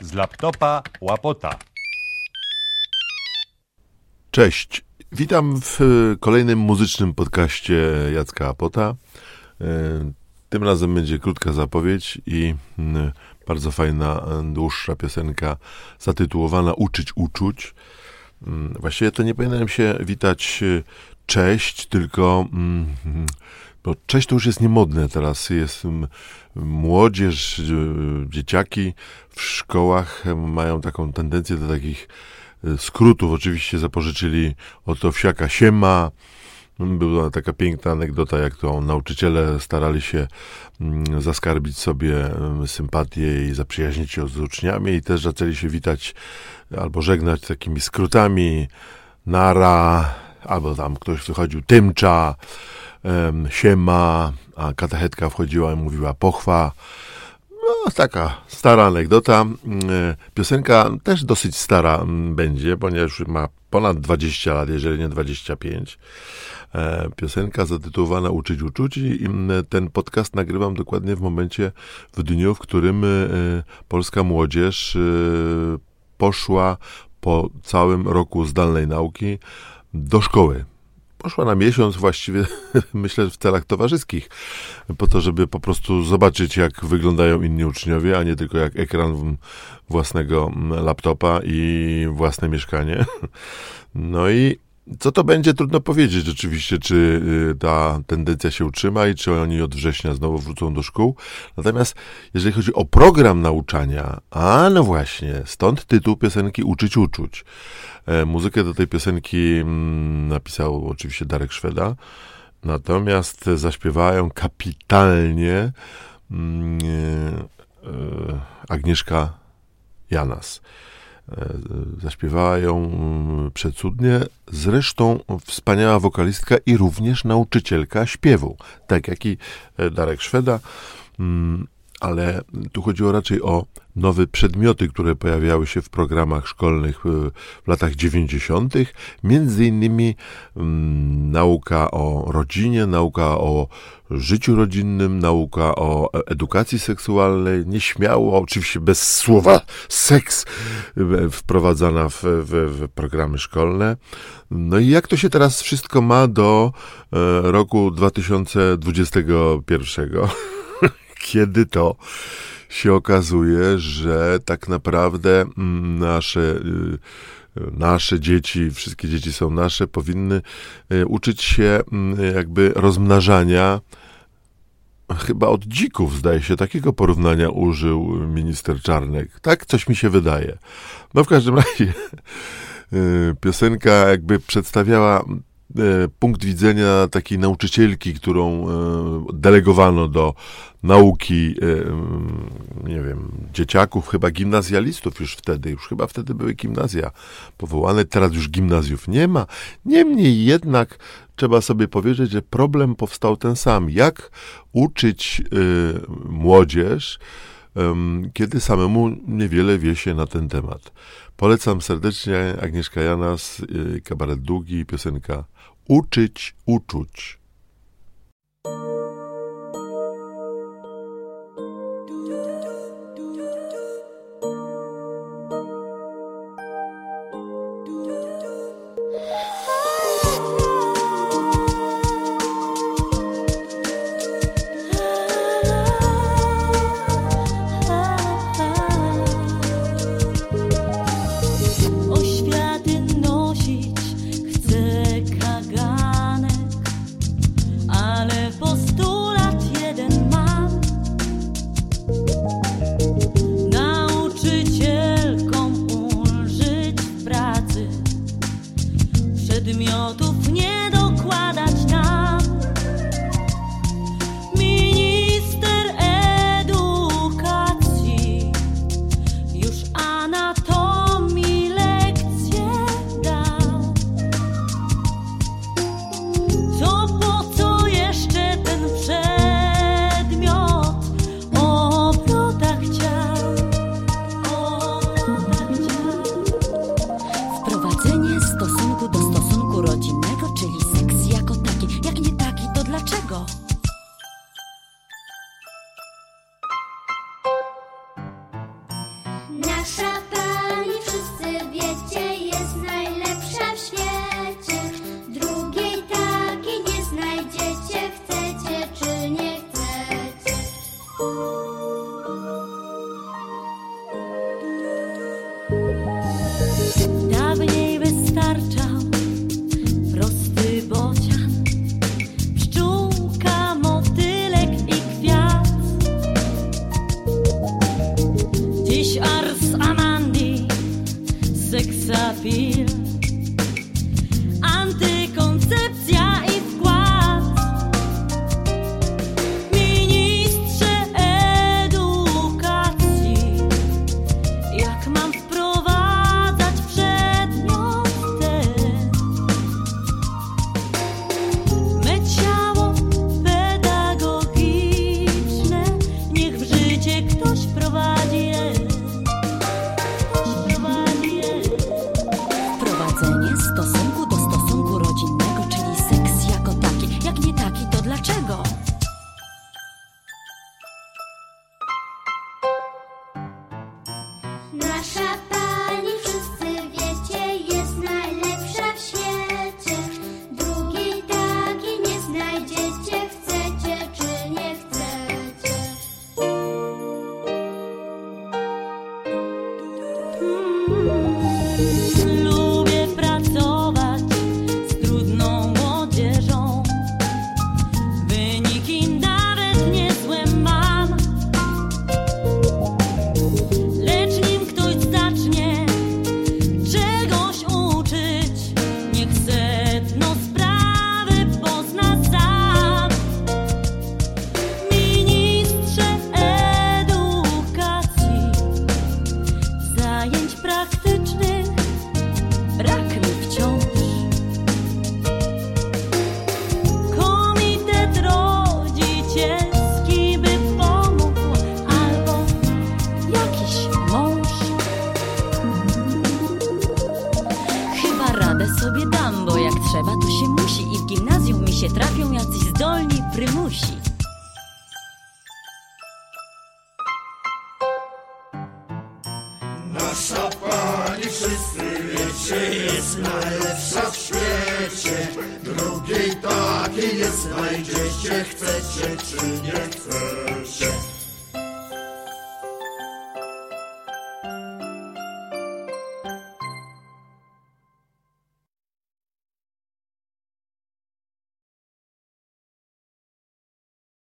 Z laptopa łapota. Cześć, witam w e, kolejnym muzycznym podcaście Jacka Apota. E, Tym razem będzie krótka zapowiedź i mm, bardzo fajna, dłuższa piosenka zatytułowana Uczyć uczuć. Mm, Właściwie to nie powinienem się witać cześć, tylko mm, bo cześć to już jest niemodne teraz. Jest mm, młodzież, e, dzieciaki w szkołach mają taką tendencję do takich e, skrótów. Oczywiście zapożyczyli od Owsiaka Siema. Była taka piękna anegdota, jak to nauczyciele starali się mm, zaskarbić sobie sympatię i zaprzyjaźnić się z uczniami i też zaczęli się witać albo żegnać takimi skrótami nara, albo tam ktoś wychodził tymcza, em, siema, a katechetka wchodziła i mówiła pochwa. No, taka stara anegdota. Mm, e, Piosenka też dosyć stara mm, będzie, ponieważ ma ponad 20 lat, jeżeli nie 25. E, Piosenka zatytułowana Uczyć uczuć i mm, ten podcast nagrywam dokładnie w momencie, w dniu, w którym e, polska młodzież poszła po całym roku zdalnej nauki do szkoły. Poszła na miesiąc właściwie, myślę, w celach towarzyskich, po to, żeby po prostu zobaczyć, jak wyglądają inni uczniowie, a nie tylko jak ekran własnego laptopa i własne mieszkanie. No i co to będzie, trudno powiedzieć rzeczywiście, czy y, ta tendencja się utrzyma i czy oni od września znowu wrócą do szkół. Natomiast jeżeli chodzi o program nauczania, a no właśnie, stąd tytuł piosenki Uczyć uczuć. E, Muzykę do tej piosenki mm, napisał oczywiście Darek Szweda, natomiast zaśpiewają kapitalnie mm, e, e, Agnieszka Janas. E, Zaśpiewała ją mm, przecudnie, zresztą wspaniała wokalistka i również nauczycielka śpiewu, tak jak i e, Darek Szweda, Mm, ale tu chodziło raczej o nowe przedmioty, które pojawiały się w programach szkolnych e, w latach 90., między innymi mm, nauka o rodzinie, nauka o życiu rodzinnym, nauka o e- edukacji seksualnej, nieśmiało, oczywiście bez słowa seks, e, wprowadzana w, w, w programy szkolne. No i jak to się teraz wszystko ma do roku 2021? kiedy to się okazuje, że tak naprawdę mm, nasze, y, nasze dzieci, wszystkie dzieci są nasze, powinny y, uczyć się mm, jakby rozmnażania chyba od dzików, zdaje się, takiego porównania użył minister Czarnek. Tak coś mi się wydaje. No w każdym razie y, piosenka jakby przedstawiała punkt widzenia takiej nauczycielki, którą e, delegowano do nauki, e, mm, nie wiem, dzieciaków, chyba gimnazjalistów już wtedy, już chyba wtedy były gimnazja powołane, teraz już gimnazjów nie ma. Niemniej jednak trzeba sobie powiedzieć, że problem powstał ten sam. Jak uczyć e, młodzież, kiedy samemu niewiele wie się na ten temat. Polecam serdecznie Agnieszka Janas, y, kabaret długi, piosenka Uczyć, uczuć. Nasza pani wszyscy wiecie jest najlepsza w świecie. Drugiej takiej nie znajdziecie, chcecie czy nie chcecie. nasza pani wszyscy wiecie Jest najlepsza w świecie. Drugiej takiej nie znajdziecie Chcecie czy nie chcecie.